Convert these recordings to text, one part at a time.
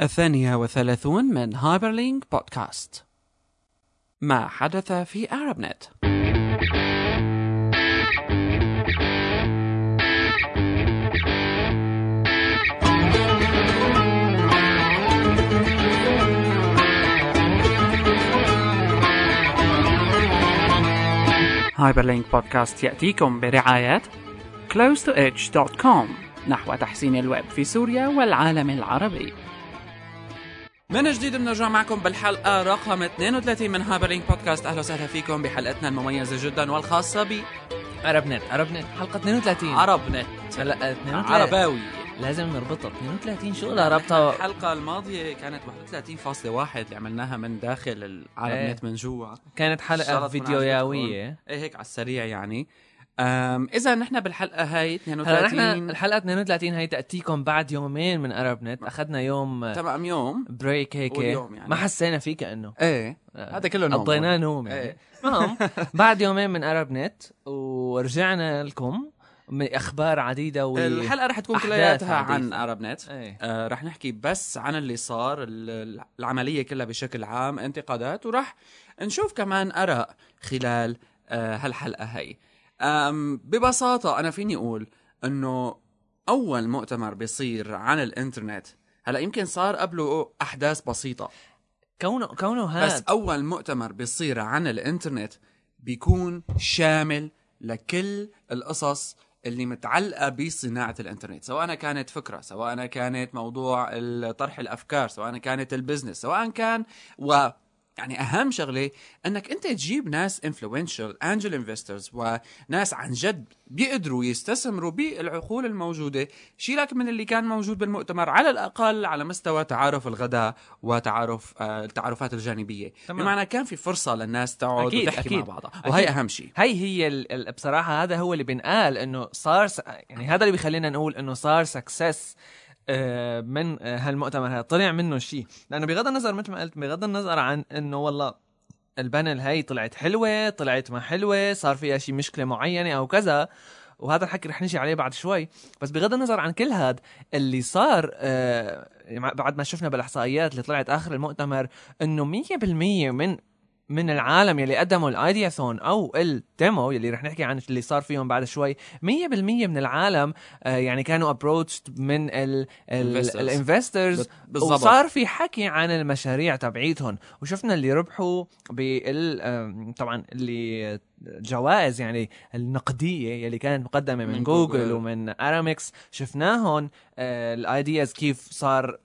الثانية وثلاثون من Hyperlink بودكاست ما حدث في أرب نت Hyperlink بودكاست يأتيكم برعاية close2edge.com نحو تحسين الويب في سوريا والعالم العربي. من جديد بنرجع معكم بالحلقة رقم 32 من Hyperlink بودكاست. أهلا وسهلا فيكم بحلقتنا المميزة جدا والخاصة ب عرب نت عرب نت حلقة 32 عرب نت هلا 32 عرباوي. لازم نربطها. 32 شو لها ربطها الحلقة الماضية كانت 31.1 اللي عملناها من داخل العرب إيه. نت من جوا كانت حلقة فيديوياوية. إيه هيك على السريع يعني. إذا نحن بالحلقة هاي هلا 32 نحن الحلقة 32 هي تأتيكم بعد يومين من عرب نت أخذنا يوم تمام يوم. بريك هيك. يعني. ما حسينا فيه كأنه إيه هذا كله نوم. قضيناه نوم يعني. إيه. المهم بعد يومين من عرب نت ورجعنا لكم من أخبار عديدة و الحلقة رح تكون كلياتها عن. عرب نت إيه. آه رح نحكي بس عن اللي صار ال- العملية كلها بشكل عام انتقادات ورح نشوف كمان آراء خلال آه هالحلقة هي آم ببساطة أنا فيني أقول أنه أول مؤتمر بيصير عن الإنترنت هلأ يمكن صار قبله أحداث بسيطة. كونه كونه بس هذا أول مؤتمر بيصير عن الإنترنت بيكون شامل لكل القصص اللي متعلقة بصناعة الإنترنت سواء كانت فكرة سواء كانت موضوع طرح الأفكار سواء كانت ال business سواء كان و يعني أهم شغلة أنك أنت تجيب ناس influential angel investors وناس عن جد بيقدروا يستثمروا بالعقول الموجودة شيلك من اللي كان موجود بالمؤتمر على الأقل على مستوى تعارف الغداء وتعارف آه، التعارفات الجانبية تمام. بمعنى كان في فرصة للناس تقعد أكيد، وتحكي أكيد. مع بعضها وهي أكيد. أهم شيء هي هي ال- ال- بصراحة هذا هو اللي بنقال إنه صار س... يعني هذا اللي بيخلينا نقول إنه صار success من آه، هالمؤتمر هذا. طلع منه شيء لأنه بغض النظر مثل ما قلت بغض النظر عن إنه والله ال panel هي طلعت حلوة طلعت ما حلوة صار فيها شيء مشكلة معينة أو كذا وهذا الحكي رح نجي عليه بعد شوي. بس بغض النظر عن كل هذا اللي صار آه، بعد ما شفنا بالإحصائيات اللي طلعت آخر المؤتمر إنه 100% من من العالم يلي قدموا ال Ideathon أو ال demo يلي رح نحكي عن اللي صار فيهم بعد شوي. 100% من العالم آه، يعني كانوا approached من. ال investors وصار في حكي عن المشاريع تبعيتهم. وشفنا اللي ربحوا بال آم، طبعا اللي جوائز يعني النقدية يلي كانت مقدمة من, من جوجل, جوجل. ومن ارامكس شفناهم ال ideas كيف صار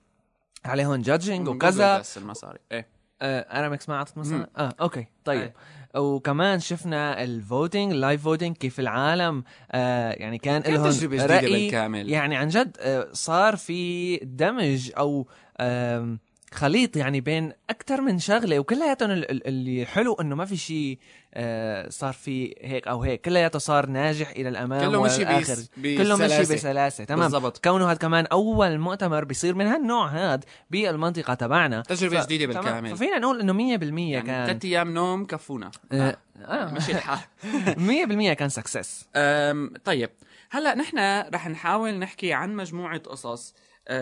عليهم judging من وكذا. بس المصاري. إيه. آه ارامكس ما أعطت مثلا. آه أوكي طيب. وكمان شفنا ال voting ال live voting كيف العالم آه يعني كان لهم رأي. بالكامل. يعني عن جد آه، صار في دمج أو آم، خليط يعني بين أكثر من شغلة وكلياتهم ال- ال- اللي حلو إنه ما في شيء آه، صار في هيك أو هيك. كلياته صار ناجح إلى الأمام كله مشي. بس- كله مشي بسلاسة. بسلاسة. تمام. بالضبط. كونه هذا كمان أول مؤتمر بيصير من هالنوع هذا بالمنطقة تبعنا. تجربة ف- تمام. بالكامل. ففينا نقول إنه 100% يعني كان ثلاث أيام نوم كفونا. آه، آه. آه. مشي الحال. 100% كان سكسس طيب. هلأ نحن رح نحاول نحكي عن مجموعة قصص.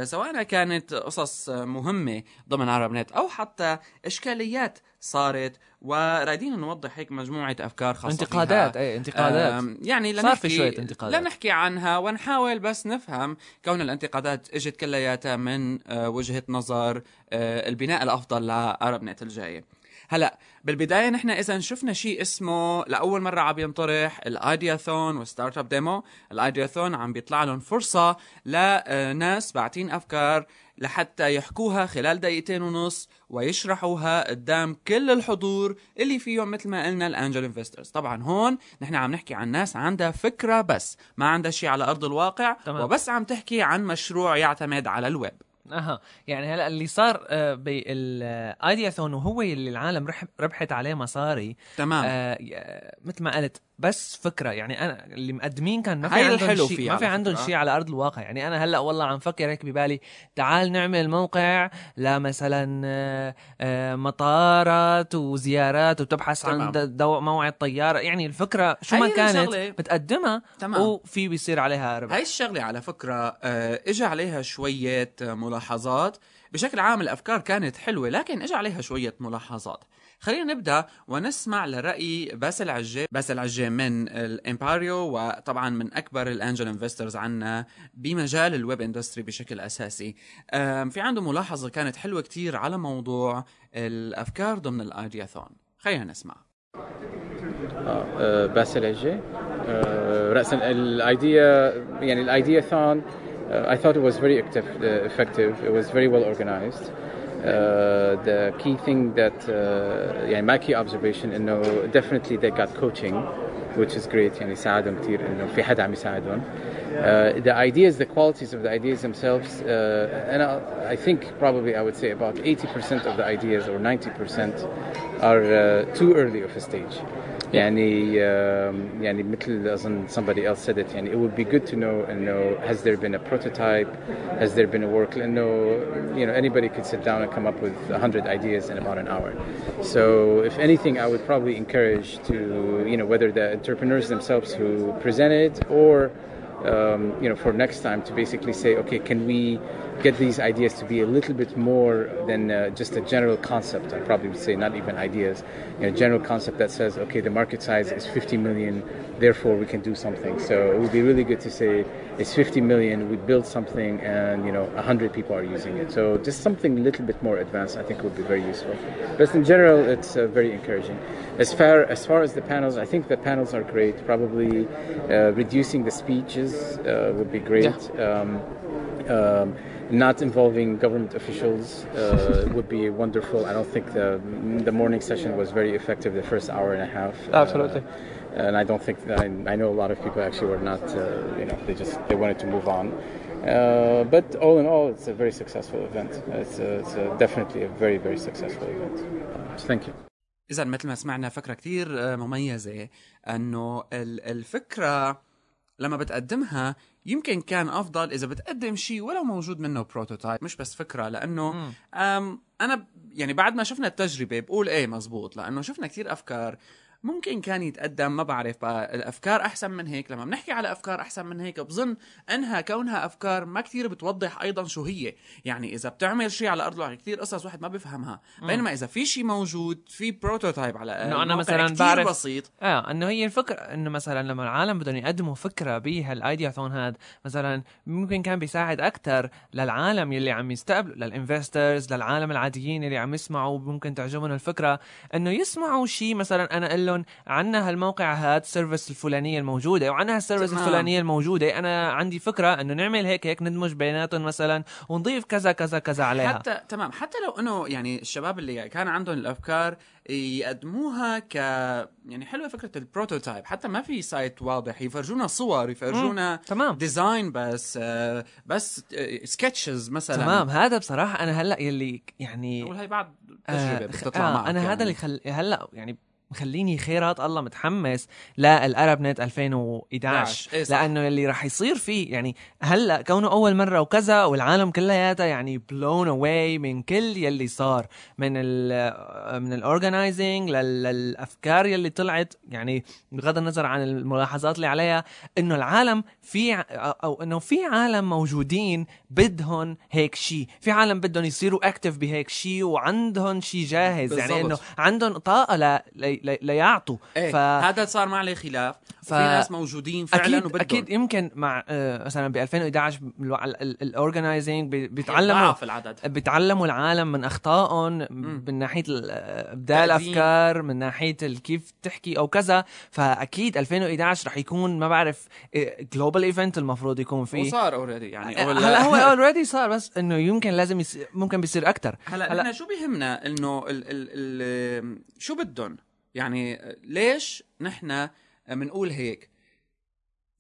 سواء كانت قصص مهمة ضمن عرب نت أو حتى إشكاليات صارت ورايدين نوضح هيك مجموعة أفكار خاصة انتقادات فيها. أي انتقادات يعني صار لنحكي في شوية انتقادات. لنحكي عنها ونحاول بس نفهم كون الانتقادات إجت كلياتها من أه، وجهة نظر أه، البناء الأفضل لعرب نت الجاية هلا بالبداية نحن إذا شفنا شيء اسمه لأول مرة عم ينطرح ال Ideathon وال startup demo. ال Ideathon عم بيطلع لهم فرصة لناس باعتين أفكار لحتى يحكوها خلال دقيقتين ونص ويشرحوها قدام كل الحضور اللي فيهم مثل ما قلنا ال angel investors طبعا هون نحن عم نحكي عن ناس عندها فكرة بس ما عندها شيء على أرض الواقع تمام. وبس عم تحكي عن مشروع يعتمد على الويب. أها. يعني هلا اللي صار آه، بالآيدياثون وهو اللي العالم ربحت عليه مصاري تمام. آه ي- مثل ما قلت بس فكرة يعني أنا اللي مقدمين كان ما في عندهم شيء ما في عندهم. شيء على أرض الواقع يعني أنا هلأ والله عم فكر هيك ببالي تعال نعمل موقع لمثلا آه، آه، مطارات وزيارات وتبحث تمام. عن دو موعد طيارة يعني الفكرة شو ما كانت. متقدمة تمام وفي بيصير عليها ربح هاي الشغلة على فكرة آه، اجى عليها شوية آه، ملاحظات بشكل عام الأفكار كانت حلوة لكن اجى عليها شوية ملاحظات خلينا نبدأ ونسمع لرأي باسل عجي باسل عجي من الإمباريو وطبعا من أكبر ال angel investors عنا بمجال ال web industry بشكل أساسي في عنده ملاحظة كانت حلوة كتير على موضوع الأفكار ضمن ال ideathon خلينا نسمع آه باسل عجي آه راسا الايديا يعني الايديا ثون I thought it was very effective. It was very well organized. Uh, the key thing that uh, يعني my key observation انه definitely they got coaching which is great يعني ساعدهم كثير انه في حدا عم يساعدهم uh, the ideas the qualities of the ideas themselves uh, and I, I think probably I would say about 80% of the ideas or 90% are uh, too early of a stage يعني يعني مثل اظن somebody else said it يعني it would be good to know انه has there been a prototype has there been a work لانه you know anybody could sit down and come up with 100 ideas in about an hour so if anything I would probably encourage to you know whether the entrepreneurs themselves who presented or um, you know, for next time to basically say, okay, can we get these ideas to be a little bit more than uh, just a general concept? I probably would say not even ideas, you know, general concept that says, okay, the market size is 50 million, therefore we can do something. So it would be really good to say it's 50 million, we build something, and you know, 100 people are using it. So just something a little bit more advanced, I think, would be very useful. But in general, it's uh, very encouraging. As far as far as the panels, I think the panels are great. Probably uh, reducing the speeches uh, would be great. Yeah. Um, um, not involving government officials uh, would be wonderful. I don't think the the morning session was very effective. The first hour and a half. Absolutely. Uh, and I don't think I, I, know a lot of people actually were not. Uh, you know, they just they wanted to move on. Uh, but all in all, it's a very successful event. It's, a, it's a definitely a very very successful event. So thank you. إذا مثل ما سمعنا فكرة كتير مميزة أنه الفكرة لما بتقدمها يمكن كان أفضل إذا بتقدم شيء ولو موجود منه بروتوتايب مش بس فكرة لأنه أنا يعني بعد ما شفنا التجربة بقول إيه مزبوط لأنه شفنا كثير أفكار. ممكن كان يتقدم ما بعرف الأفكار أحسن من هيك. لما بنحكي على أفكار أحسن من هيك بظن إنها كونها أفكار ما كثير بتوضح أيضا شو هي. يعني إذا بتعمل شيء على ارض الواقع كثير قصص واحد ما بيفهمها. بينما إذا في شيء موجود في prototype على إنه أنا مثلا بعرف بسيط. آه إنه هي الفكرة إنه مثلا لما العالم بدهم يقدموا فكرة بهال ideathon هاد مثلا ممكن كان بيساعد أكثر للعالم يلي عم يستقبلوا لل investors للعالم العاديين اللي عم يسمعوا ممكن تعجبهم الفكرة. إنه يسمعوا شيء مثلا أنا أقول لهم عندنا هالموقع هاد ال service الفلانية الموجودة وعندنا هال service الفلانية الموجودة. أنا عندي فكرة إنه نعمل هيك هيك ندمج بيناتهم مثلا ونضيف كذا كذا كذا عليها. حتى تمام. حتى لو إنه يعني الشباب اللي كان عندهم الأفكار يقدموها ك يعني حلوة فكرة ال prototype حتى ما في site واضح يفرجونا صور يفرجونا تمام. design بس بس sketches مثلا. تمام. هذا بصراحة أنا هلأ يلي يعني هي بعد تجربة آه بتطلع آه أنا يعني. هذا اللي خل... هلأ يعني مخليني خيرات الله متحمس للارب نت 2011 إيه لأنه اللي راح يصير فيه يعني هلأ كونه أول مرة وكذا والعالم كلياتها يعني blown away من كل يلي صار من ال من ال organizing للأفكار يلي طلعت. يعني بغض النظر عن الملاحظات اللي عليها إنه العالم في أو إنه في عالم موجودين بدهم هيك شيء في عالم بدهم يصيروا active بهيك شيء وعندهم شيء جاهز. بالزبط. يعني إنه عندهم طاقة ل... ليعطوا. إيه فهذا صار ما عليه خلاف. ف... في ناس موجودين فعلا أكيد وبدهم. أكيد يمكن مع آه مثلا ب 2011 ال organizing بيتعلموا العدد. بيتعلموا العالم من أخطائهم من ناحية إبداع الأفكار من ناحية كيف تحكي أو كذا. فأكيد 2011 رح يكون ما بعرف global event المفروض يكون فيه. وصار already يعني هلا هو already صار بس إنه يمكن لازم يصير ممكن بيصير أكثر هلأ هلأ شو بيهمنا؟ إنه ال ال ال شو بدهم؟ يعني ليش نحن بنقول هيك؟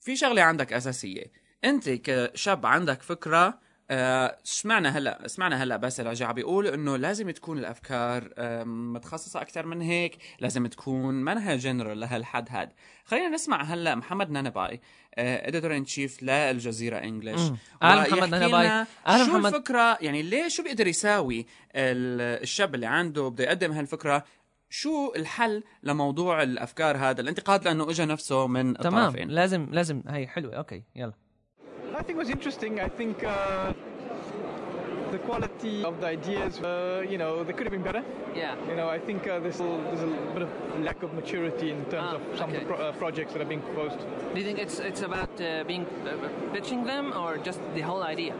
في شغلة عندك أساسية. أنت كشاب عندك فكرة آه، سمعنا هلا سمعنا هلا باسل العجة بيقول إنه لازم تكون الأفكار متخصصة أكثر من هيك لازم تكون منها جنرال لهالحد هاد. خلينا نسمع هلا محمد نانباي editor in chief للجزيرة English أهلا محمد نانباي أهلا شو محمد. الفكرة يعني ليه شو بيقدر يساوي الشاب اللي عنده بده يقدم هالفكرة؟ شو الحل لموضوع الأفكار هذا الانتقاد لأنه اجى نفسه من تمام. الطرفين؟ لازم لازم هي حلوة. أوكي يلا. I think was interesting I think uh, the quality of the ideas, uh, you know, they could have been better. Yeah. You know, I think uh, there's, a, there's a bit of lack of maturity in terms Ah, of some okay. of the pro- uh, projects that are being proposed. Do you think it's it's about uh, being uh, pitching them or just the whole idea?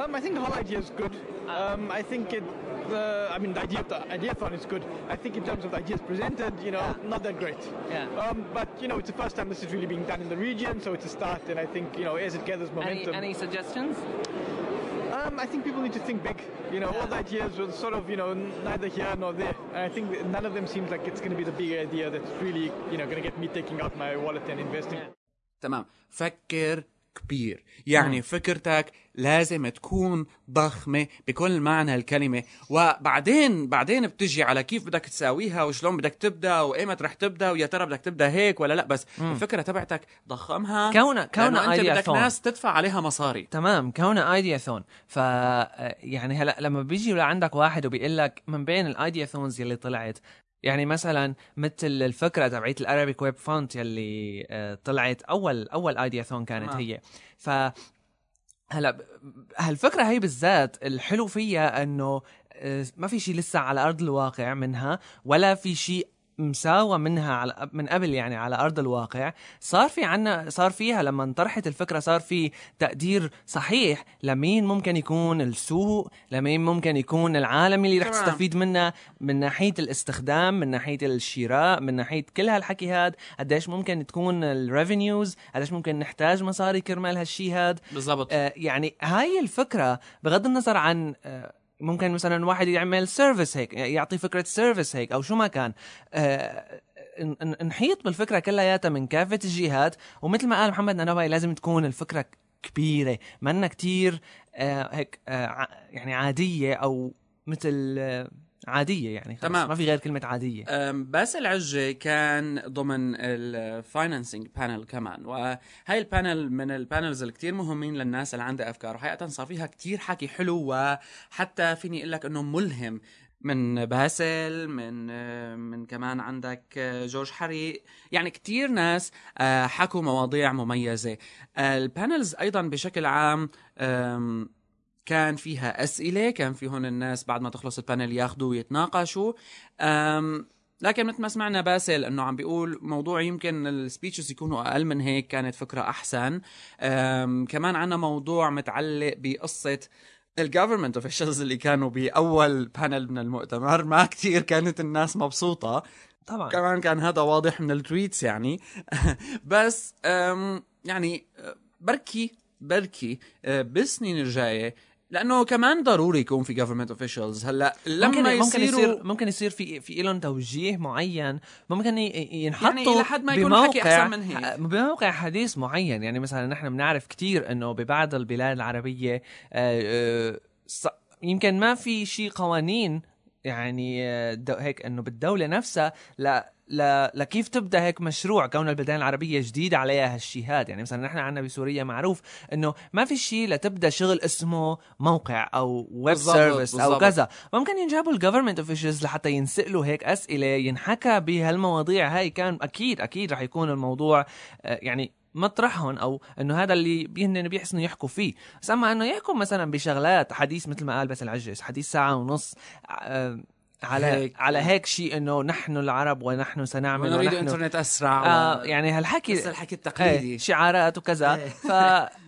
Um, I think the whole idea is good. Ah. Um, I think it. Uh, I mean, the idea of the ideathon is good. I think in terms of the ideas presented, you know, Yeah. not that great. Yeah. Um, but you know, it's the first time this is really being done in the region, so it's a start. And I think you know, as it gathers Any momentum, any suggestions? um, I think people need to think big. You know, all the ideas were sort of you know neither here nor there. And I think that none of them seems like it's going to be the big idea that's really you know going to get me taking out my wallet and investing. تمام فكر كبير. يعني فكرتك لازم تكون ضخمة بكل معنى الكلمة. وبعدين بعدين بتجي على كيف بدك تساويها وشلون بدك تبدأ وإيمت رح تبدأ ويا ترى بدك تبدأ هيك ولا لأ. بس الفكرة تبعتك ضخمها كونها- كونها أنت بدك ideathon. ناس تدفع عليها مصاري. تمام كونه ايدياثون ف يعني هلأ لما بيجي لعندك واحد وبيقول لك من بين الايدياثونز يلي طلعت يعني مثلا مثل الفكرة تبعت الارابيك ويب فونت يلي آه، طلعت أول أول ايدياثون كانت تمام. هي ف هلا هالفكرة هي بالذات الحلو فيها إنه آه، ما في شيء لسه على أرض الواقع منها ولا في شيء مساوى منها على من قبل يعني على أرض الواقع صار في عنا صار فيها لما انطرحت الفكرة صار في تقدير صحيح لمين ممكن يكون السوق لمين ممكن يكون العالم اللي رح. تستفيد منها من ناحية الاستخدام من ناحية الشراء من ناحية كل هالحكي هاد قديش ممكن تكون الريفينيوز قديش ممكن نحتاج مصاري كرمال هالشي هاد بالضبط آه، يعني هاي الفكرة بغض النظر عن آه، ممكن مثلا واحد يعمل service هيك يعطي فكرة service هيك أو شو ما كان. آه، نحيط بالفكرة كلياتها من كافة الجهات ومثل ما قال محمد ننوبي لازم تكون الفكرة كبيرة منا كتير آه، هيك آه، يعني عادية أو مثل آه، عادية يعني خلص، تمام. ما في غير كلمة عادية. باسل العجة كان ضمن ال financing panel كمان وهاي ال panel من ال panels الكتير مهمين للناس اللي عندها أفكار وحقيقة صار فيها كتير حكي حلو وحتى فيني أقول لك إنه ملهم. من باسل من من كمان عندك جورج حريق يعني كتير ناس آه، حكوا مواضيع مميزة. ال panels أيضا بشكل عام كان فيها أسئلة كان فيهن الناس بعد ما تخلص ال panel ياخدوا ويتناقشوا. أم، لكن مثل ما سمعنا باسل إنه عم بيقول موضوع يمكن ال speeches يكونوا أقل من هيك كانت فكرة أحسن. كمان عنا موضوع متعلق بقصة ال government officials اللي كانوا بأول panel من المؤتمر. ما كتير كانت الناس مبسوطة. طبعا. كمان كان هذا واضح من ال tweets يعني. بس يعني بركي بركي أه، بالسنين الجاية لأنه كمان ضروري يكون في government officials. هلأ لما ممكن ممكن يصير ممكن يصير في في لهم توجيه معين. ممكن ينحطوا يعني لحد ما يكون حكي أحسن من هيك. بموقع حديث معين. يعني مثلا نحن بنعرف كتير إنه ببعض البلاد العربية آه، آه، يمكن ما في شيء قوانين يعني آه، هيك إنه بالدولة نفسها. لأ لا لكيف تبدأ هيك مشروع كون البلدان العربية جديد عليها هالشي هاد يعني مثلا نحن عندنا بسوريا معروف إنه ما في شيء لتبدأ شغل اسمه موقع أو web service أو. كذا. ممكن ينجابوا ال government officials لحتى ينسألوا هيك أسئلة ينحكى بهالمواضيع هاي. كان أكيد أكيد رح يكون الموضوع آه، يعني مطرحهم أو إنه هذا اللي بيهن بيحسنوا يحكوا فيه. بس أما إنه يحكوا مثلا بشغلات حديث مثل ما قال بس العجز حديث ساعة ونص آه، على هيك. على هيك شيء إنه نحن العرب ونحن سنعمل ونريد ونحن إنترنت أسرع آه. يعني هالحكي بس الحكي إيه التقليدي شعارات وكذا إيه. ف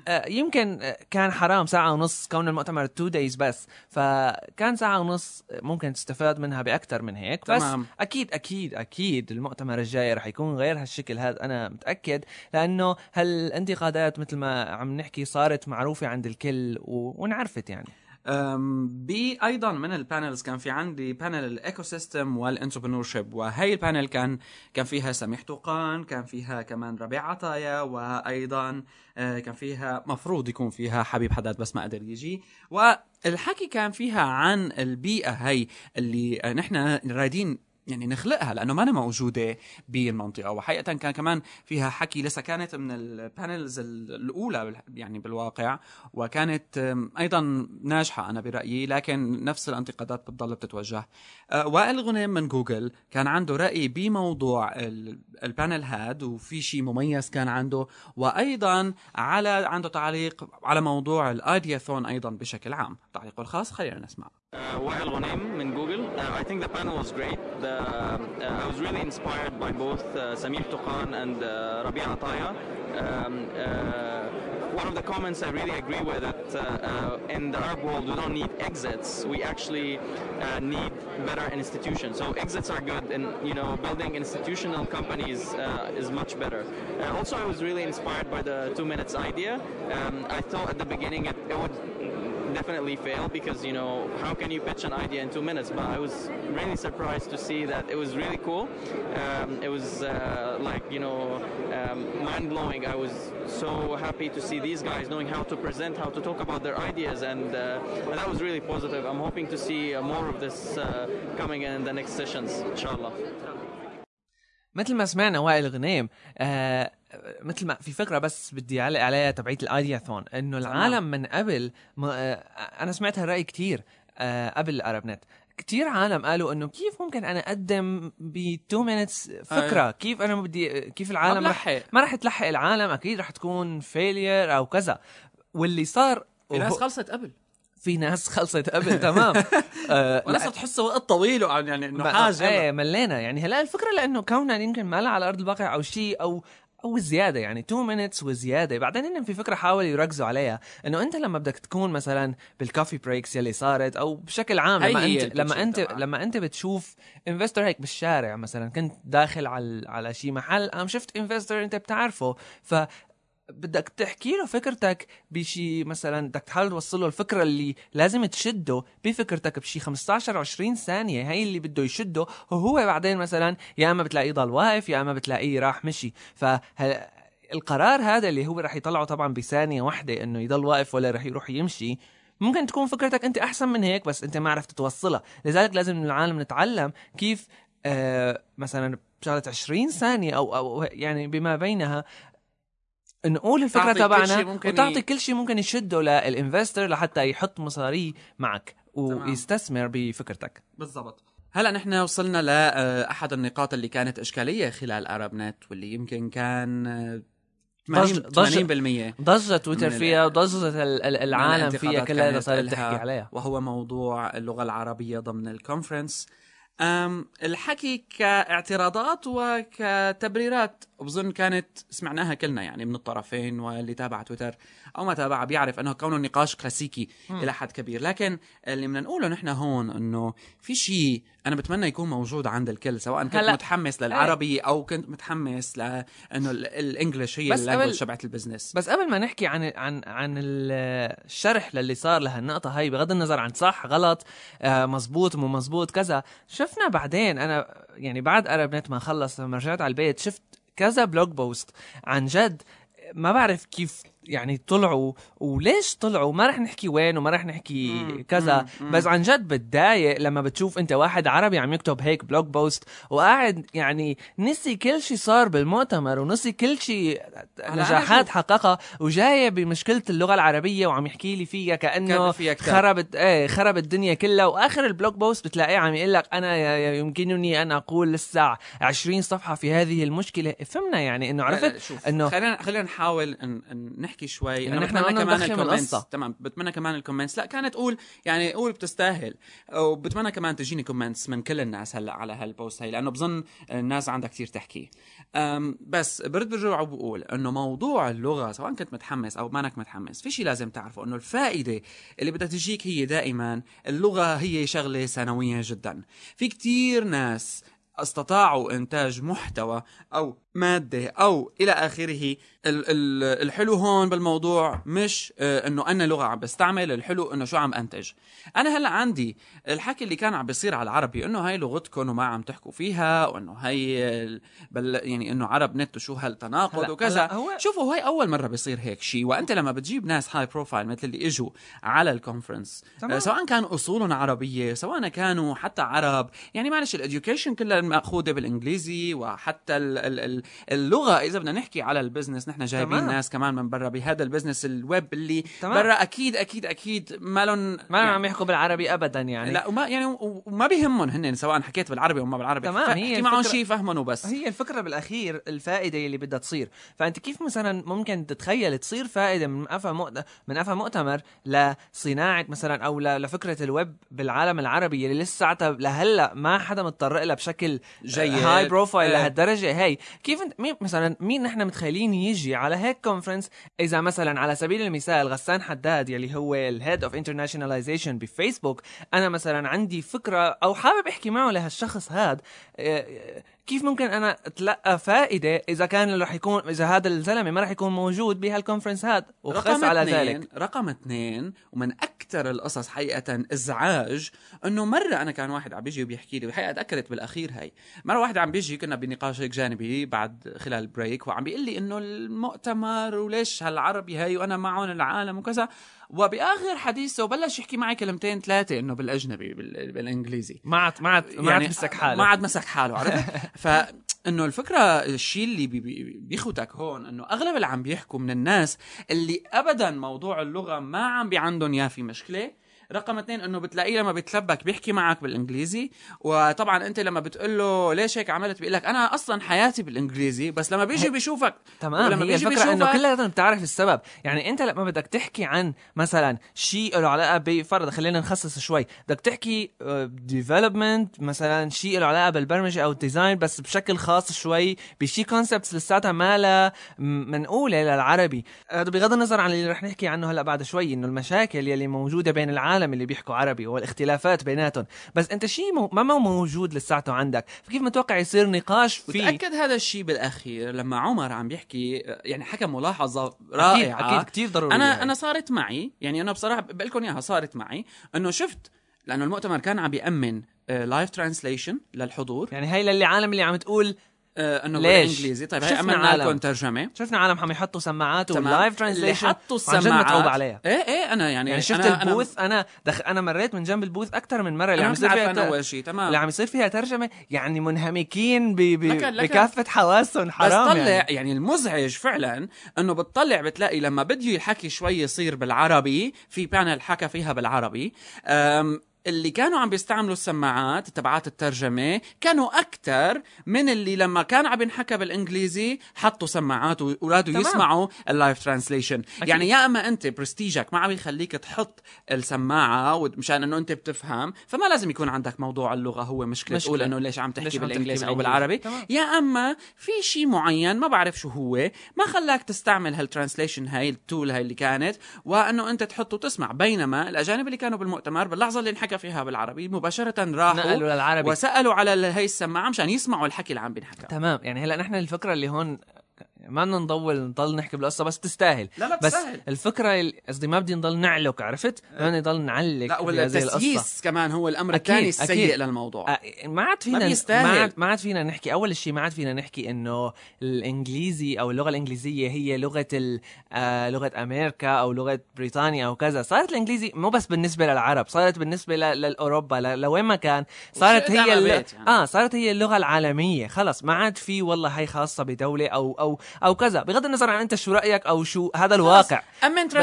آه، يمكن آه، كان حرام ساعة ونص كون المؤتمر تو دايز بس فكان ساعة ونص ممكن تستفاد منها بأكثر من هيك بس تمام. أكيد أكيد أكيد المؤتمر الجاي رح يكون غير هالشكل هذا أنا متأكد لأنه هالانتقادات مثل ما عم نحكي صارت معروفة عند الكل و... وانعرفت يعني أم، بي أيضا من ال panels كان في عندي panel ال ecosystem وال entrepreneurship وهي ال panel كان كان فيها سميح توقان كان فيها كمان ربيع عطايا وأيضا آه، كان فيها مفروض يكون فيها حبيب حداد بس ما قدر يجي. والحكي كان فيها عن البيئة هي اللي نحن رايدين يعني نخلقها لأنه ما أنا موجودة بالمنطقة. وحقيقة كان كمان فيها حكي لسه كانت من ال panels الأولى يعني بالواقع وكانت أيضا ناجحة أنا برأيي لكن نفس الانتقادات بتضل بتتوجه. أه، وائل غنيم من جوجل كان عنده رأي بموضوع ال- ال panel هاد وفي شيء مميز كان عنده. وأيضا على عنده تعليق على موضوع ال Ideathon أيضا بشكل عام. تعليقه الخاص خلينا نسمع. Uh, Wael Ghonim from Google. Uh, I think the panel was great. The, uh, I was really inspired by both uh, Samih Toukan and uh, Rabea Ataya. Um, uh, one of the comments I really agree with that uh, uh, in the Arab world we don't need exits. We actually need better institutions. So exits are good, and you know building institutional companies is much better. Also, I was really inspired by the two minutes idea. Um, I thought at the beginning it, it would definitely fail because you know how can you pitch an idea in two minutes but i was really surprised to see that it was really cool um, it was uh, like you know um, mind-blowing i was so happy to see these guys knowing how to present how to talk about their ideas and, uh, and that was really positive i'm hoping to see uh, more of this uh, coming in the next sessions inshallah مثل ما سمعنا وائل غنيم آه مثل ما في فكرة بس بدي أعلق عليها تبعية الايدياثون إنه العالم من قبل ما آه أنا سمعت هالراي كثير آه قبل الأرب نت. كثير عالم قالوا إنه كيف ممكن أنا أقدم ب 2 minutes فكرة؟ آه. كيف أنا بدي كيف العالم رح بلحق. ما رح تلحق العالم أكيد رح تكون failure أو كذا. واللي صار في ناس خلصت قبل. في ناس خلصت قبل تمام. آه صرت تحسه وقت طويل يعني إنه ما- حاجة. إيه ملينا. يعني هلا الفكرة لأنه كوننا يمكن ما لها على أرض الواقع أو شيء أو أو زياده يعني 2 minutes وزيادة بعدين هن في فكرة حاولوا يركزوا عليها إنه أنت لما بدك تكون مثلا بال coffee breaks يلي صارت أو بشكل عام لما انت لما انت تبعها. لما أنت بتشوف investor هيك بالشارع مثلا كنت داخل على على شيء محل قام شفت investor أنت بتعرفه ف بدك تحكي له فكرتك بشي مثلا بدك تحاول توصل له الفكرة اللي لازم تشده بفكرتك بشي 15 20 ثانية هي اللي بده يشده وهو بعدين مثلا يا إما بتلاقيه ضل واقف يا إما بتلاقيه راح مشي. ف القرار هذا اللي هو رح يطلعه طبعا بثانية واحدة إنه يضل واقف ولا رح يروح يمشي ممكن تكون فكرتك أنت أحسن من هيك بس أنت ما عرفت توصلها. لذلك لازم العالم نتعلم كيف آه مثلا بشغله 20 ثانية أو أو يعني بما بينها نقول الفكرة تبعنا وتعطي كل شيء ممكن يشده للإنفستر لحتى يحط مصاريه معك. ويستثمر بفكرتك. بالضبط. هلا نحن وصلنا لاحد النقاط اللي كانت إشكالية خلال ارب نت واللي يمكن كان آه، 80 ضج- ضج- 80% ضجة تويتر فيها وضجة ال- ال- العالم فيها كلها صارت تحكي عليها. وهو موضوع اللغة العربية ضمن الكونفرنس الحكي كاعتراضات وكتبريرات. بظن كانت سمعناها كلنا يعني من الطرفين واللي تابع تويتر أو ما تابع بيعرف أنه كونه نقاش كلاسيكي إلى حد كبير. لكن اللي بدنا نقوله نحن هون إنه في شيء أنا بتمنى يكون موجود عند الكل سواء كنت هلأ- متحمس للعربي أو كنت متحمس لأنه ال- ال English هي ال language تبعت ال business. بس قبل ما نحكي عن عن عن ال- الشرح للي صار لهالنقطة هاي بغض النظر عن صح غلط آه، مزبوط مو مزبوط كذا شفنا بعدين أنا يعني بعد عرب نت ما خلص لما رجعت على البيت شفت كذا blog post عن جد ما بعرف كيف يعني طلعوا وليش طلعوا؟ ما رح نحكي وين وما رح نحكي كذا. بس عن جد بتضايق لما بتشوف انت واحد عربي عم يكتب هيك blog post وقاعد يعني نسي كل شيء صار بالمؤتمر ونسي كل شيء نجاحات حققها وجاية بمشكلة اللغة العربية وعم يحكي لي فيها كأنه كان فيها. خربت إيه خرب الدنيا كلها. وآخر ال blog post بتلاقيه عم يقول لك أنا يمكنني أن أقول لسه 20 صفحة في هذه المشكلة. فهمنا يعني إنه عرفت إنه خلينا خلينا نحاول ان, إن نحكي شوي. إنه أنا نحن بتمنى كمان ال comments. تمام بتمنى كمان ال comments لا كانت قول يعني قول بتستاهل. وبتمنى كمان تجيني comments من كل الناس هلا على هال post هي لأنه بظن الناس عندها كثير تحكي. بس برد برجع وبقول إنه موضوع اللغة سواء كنت متحمس أو مانك متحمس في شيء لازم تعرفه إنه الفائدة اللي بدها تجيك هي دائما اللغة هي شغلة ثانويه جدا. في كثير ناس استطاعوا إنتاج محتوى أو مادة أو إلى آخره. ال- ال- الحلو هون بالموضوع مش آه، إنه أنا لغة عم بستعمل الحلو إنه شو عم أنتج. أنا هلأ عندي الحكي اللي كان عم بيصير على العربي إنه هاي لغتكم وما عم تحكوا فيها وإنه هي ال- بل يعني إنه عرب نت وشو هالتناقض وكذا. هو- شوفوا هاي أول مرة بيصير هيك شيء وأنت لما بتجيب ناس high profile مثل اللي إجوا على ال conference تمام. آه، سواء كان أصولهم عربية سواء كانوا حتى عرب يعني معلش ال education كلها مأخوذة بالإنجليزي وحتى ال ال ال اللغة إذا بدنا نحكي على ال business نحن جايبين تمام. ناس كمان من برا بهذا ال business ال web اللي تمام. برا أكيد أكيد أكيد ما لهم ما يعني عم يحكوا بالعربي ابدا يعني لا وما يعني وما بيهمهم هن سواء حكيت بالعربي أو ما بالعربي تمام، هي هي معهم الفكرة- شيء يفهمهم وبس هي الفكرة بالأخير الفائدة اللي بدها تصير فأنت كيف مثلا ممكن تتخيل تصير فائدة من أفا مؤت... من أفا مؤتمر لصناعة مثلا أو ل... لفكرة الويب بالعالم العربي اللي لساتها لهلأ ما حدا متطرق لها بشكل جيد. high profile. لهالدرجة هي كيف انت مين مثلا مين نحن متخيلين يجي على هيك conference إذا مثلا على سبيل المثال غسان حداد يلي هو ال head of internationalization بفيسبوك أنا مثلا عندي فكرة أو حابب أحكي معه لهالشخص هاد إيه، كيف ممكن أنا أتلقى فائدة إذا كان رح يكون إذا هذا الزلمة ما رح يكون موجود بهال conference هاد وقس على ذلك. رقم اثنين ومن أكثر القصص حقيقة إزعاج إنه مرة أنا كان واحد عم بيجي وبيحكي لي وحقيقة تاكدت بالأخير هاي. مرة واحد عم بيجي كنا بنقاش هيك جانبي بعد خلال ال break وعم بيقول لي إنه المؤتمر وليش هالعربي هاي وأنا معهم العالم وكذا. وبآخر حديثه بلش يحكي معي كلمتين ثلاثة إنه بالأجنبي بال- بالإنجليزي. ما عاد ما عاد ما عاد مسك حاله. ما عاد مسك حاله عرفت؟ ف إنه الفكرة الشيء اللي بي- بي- بيخوتك هون إنه أغلب اللي عم بيحكوا من الناس اللي ابدا موضوع اللغة ما عم بي عندهم إياه في مشكلة رقم اثنين انه بتلاقيه لما بيتلبك بيحكي معك بالانجليزي. وطبعا انت لما بتقول له ليش هيك عملت؟ بيقول لك أنا أصلا حياتي بالانجليزي بس لما بيجي بيشوفك تمام ولما هي بيجي الفكرة إنه بيشوفك- كلها بتعرف السبب. يعني أنت لما بدك تحكي عن مثلا شيء له علاقة بفرض خلينا نخصص شوي. بدك تحكي development مثلا شيء له علاقة بالبرمجة أو ال design بس بشكل خاص شوي بشي concepts لساتها ما لها م- منقولة للعربي. هذا بغض النظر عن اللي رح نحكي عنه هلأ بعد شوي إنه المشاكل يلي موجودة بين العالم اللي بيحكوا عربي والاختلافات بيناتهم. بس انت شيء مو ما مو موجود لساته عندك؟ فكيف متوقع يصير نقاش فيه وتأكد هذا الشيء بالأخير لما عمر عم بيحكي يعني حكى ملاحظة رائعة. أكيد كثير ضروري أنا يعني. أنا صارت معي يعني أنا بصراحة بقول لكم إياها صارت معي إنه شفت لأنه المؤتمر كان عم بيأمن live translation للحضور. يعني هي للي عالم اللي عم تقول آه، إنه ليش؟ بالإنجليزي طيب هي عالم. لكم ترجمة شفنا عالم عم يحطوا سماعات ال live translation حطوا السماعات متعوب عليها إيه إيه أنا يعني يعني شفت أنا ال booth أنا دخ... أنا مريت من جنب ال booth أكثر من مرة اللي عم يصير فيها. أول شيء تمام اللي عم يصير فيها ترجمة يعني منهمكين ب... ب... لكن- لكن- بكافة حواسهم بس حرام طلع يعني. يعني. المزعج فعلا إنه بتطلع بتلاقي لما بده الحكي شوي يصير بالعربي في panel حكى فيها بالعربي اللي كانوا عم بيستعملوا السماعات تبعات الترجمة كانوا أكثر من اللي لما كان عم ينحكى بالإنجليزي حطوا سماعات وقعدوا تمام. يسمعوا ال live translation. يعني يا أما أنت برستيجك ما عم يخليك تحط السماعة مشان أنه أنت بتفهم فما لازم يكون عندك موضوع اللغة هو مشكلة, مشكلة. تقول أنه ليش عم تحكي بالإنجليزي أو. بالعربي تمام. يا أما في شيء معين ما بعرف شو هو ما خلاك تستعمل هال translation هاي ال tool هاي اللي كانت وإنه أنت تحط وتسمع بينما الأجانب اللي كانوا بالمؤتمر باللحظة اللي انحكى فيها بالعربي. مباشرة راحوا نقلوا للعربي. وسألوا على هي السماعه مشان يسمعوا الحكي اللي عم بينحكى تمام. يعني هلا نحن الفكرة اللي هون ما بدنا نضل نضل نحكي بالقصة بس تستاهل لا لا بس بتستاهل. الفكرة ال- قصدي ما بدي نضل نعلق عرفت؟ ما بدنا نضل نعلق لا القصة. كمان هو الأمر الثاني السيء. للموضوع آه، ما عاد فينا ما. ما عاد فينا نحكي أول شيء ما عاد فينا نحكي إنه الإنجليزي أو اللغة الإنجليزية هي لغة ال- آه لغة أمريكا أو لغة بريطانيا أو كذا صارت الإنجليزي مو بس بالنسبة للعرب صارت بالنسبة ل- لأوروبا ل- لوين ما كان صارت هي الل- يعني. آه صارت هي اللغة العالمية خلص ما عاد في والله هي خاصة بدولة أو أو أو كذا. بغض النظر عن أنت شو رأيك أو شو هذا الواقع.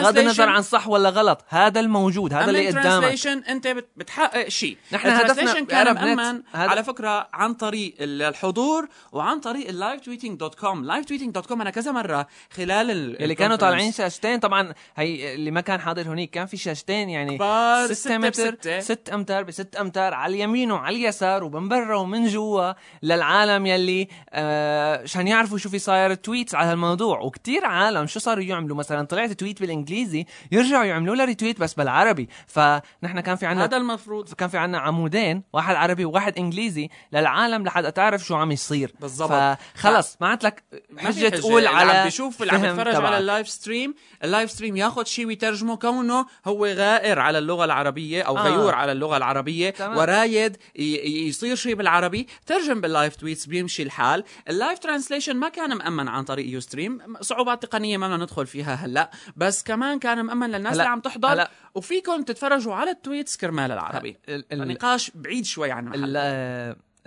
بغض النظر عن صح ولا غلط هذا الموجود هذا اللي قدامك. أنت بت- بتحقق شيء. نحن هدفنا كان. مأمن على فكرة عن طريق ال- الحضور وعن طريق ال live tweeting dot com live tweeting dot com أنا كذا مرة خلال ال اللي كانوا طالعين شاشتين. طبعا هي اللي ما كان حاضر هنيك كان في شاشتين يعني كبار، ستة ستة متر بستة. ست أمتار بست أمتار على اليمين وعلى اليسار ومن برا ومن جوا للعالم يلي آه عشان يعرفوا شو في صاير. tweet tweets على هالموضوع وكتير عالم شو صاروا يعملوا مثلا طلعت tweet بالإنجليزي يرجعوا يعملوا لها retweet بس بالعربي فنحن كان في عنا هذا المفروض كان في عنا عمودين واحد عربي وواحد إنجليزي للعالم لحتى تعرف شو عم يصير بالضبط. فخلص ما عاد لك حجة. تقول اللي على عم بيشوف اللي عم يتفرج. على ال live stream ال live stream ياخذ شيء ويترجمه كونه هو غاير على اللغة العربية أو آه. غيور على اللغة العربية تمام. ورايد يصير شيء بالعربي ترجم بال live tweets بيمشي الحال ال live translation ما كان مأمن عن طريق Ustream صعوبات تقنية ما بدنا ندخل فيها هلأ. بس كمان كان مأمن للناس اللي عم تحضر. هلأ. وفيكم تتفرجوا على ال tweets كرمال العربي. ال- ال- النقاش بعيد شوي عن محل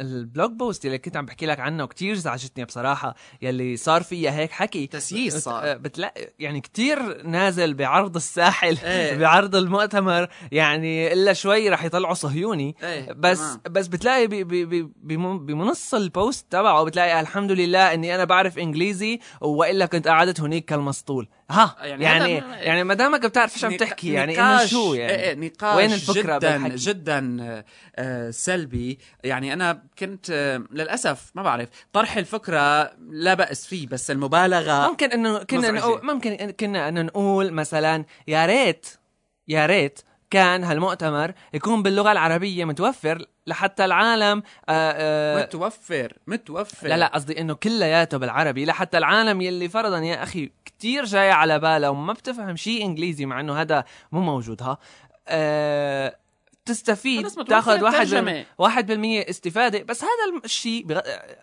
البلوج بوست اللي كنت عم بحكي لك عنه كتير زعجتني بصراحة يلي صار فيها هيك حكي تسييس صار. آه، بتلاقي يعني كتير نازل بعرض الساحل إيه. بعرض المؤتمر يعني إلا شوي رح يطلعوا صهيوني إيه، بس تمام. بس بتلاقي بي بي بي بم- بمنص البوست تبعه بتلاقي الحمد لله إني أنا بعرف إنجليزي وإلا كنت قعدت هنيك كالمسطول ها يعني يعني يعني, ما دامك بتعرف إيش عم تحكي يعني إنه شو إيه يعني إيه نقاش وين الفكرة جدا بالحكي؟ جدا آه، سلبي يعني أنا كنت آه، للأسف ما بعرف طرح الفكرة لا بأس فيه بس المبالغة ممكن إنه كنا. نقول ممكن كنا انه نقول مثلا يا ريت يا ريت كان هالمؤتمر يكون باللغة العربية متوفر لحتى العالم آه آه متوفر متوفر. لا لا قصدي إنه كلياته بالعربي لحتى العالم يلي فرضا يا أخي كتير جاي على باله وما بتفهم شيء إنجليزي مع إنه هذا مو موجود ها. آه تستفيد تاخذ واحد. بالم- واحد بالمية استفادة. بس هذا الشيء بغ...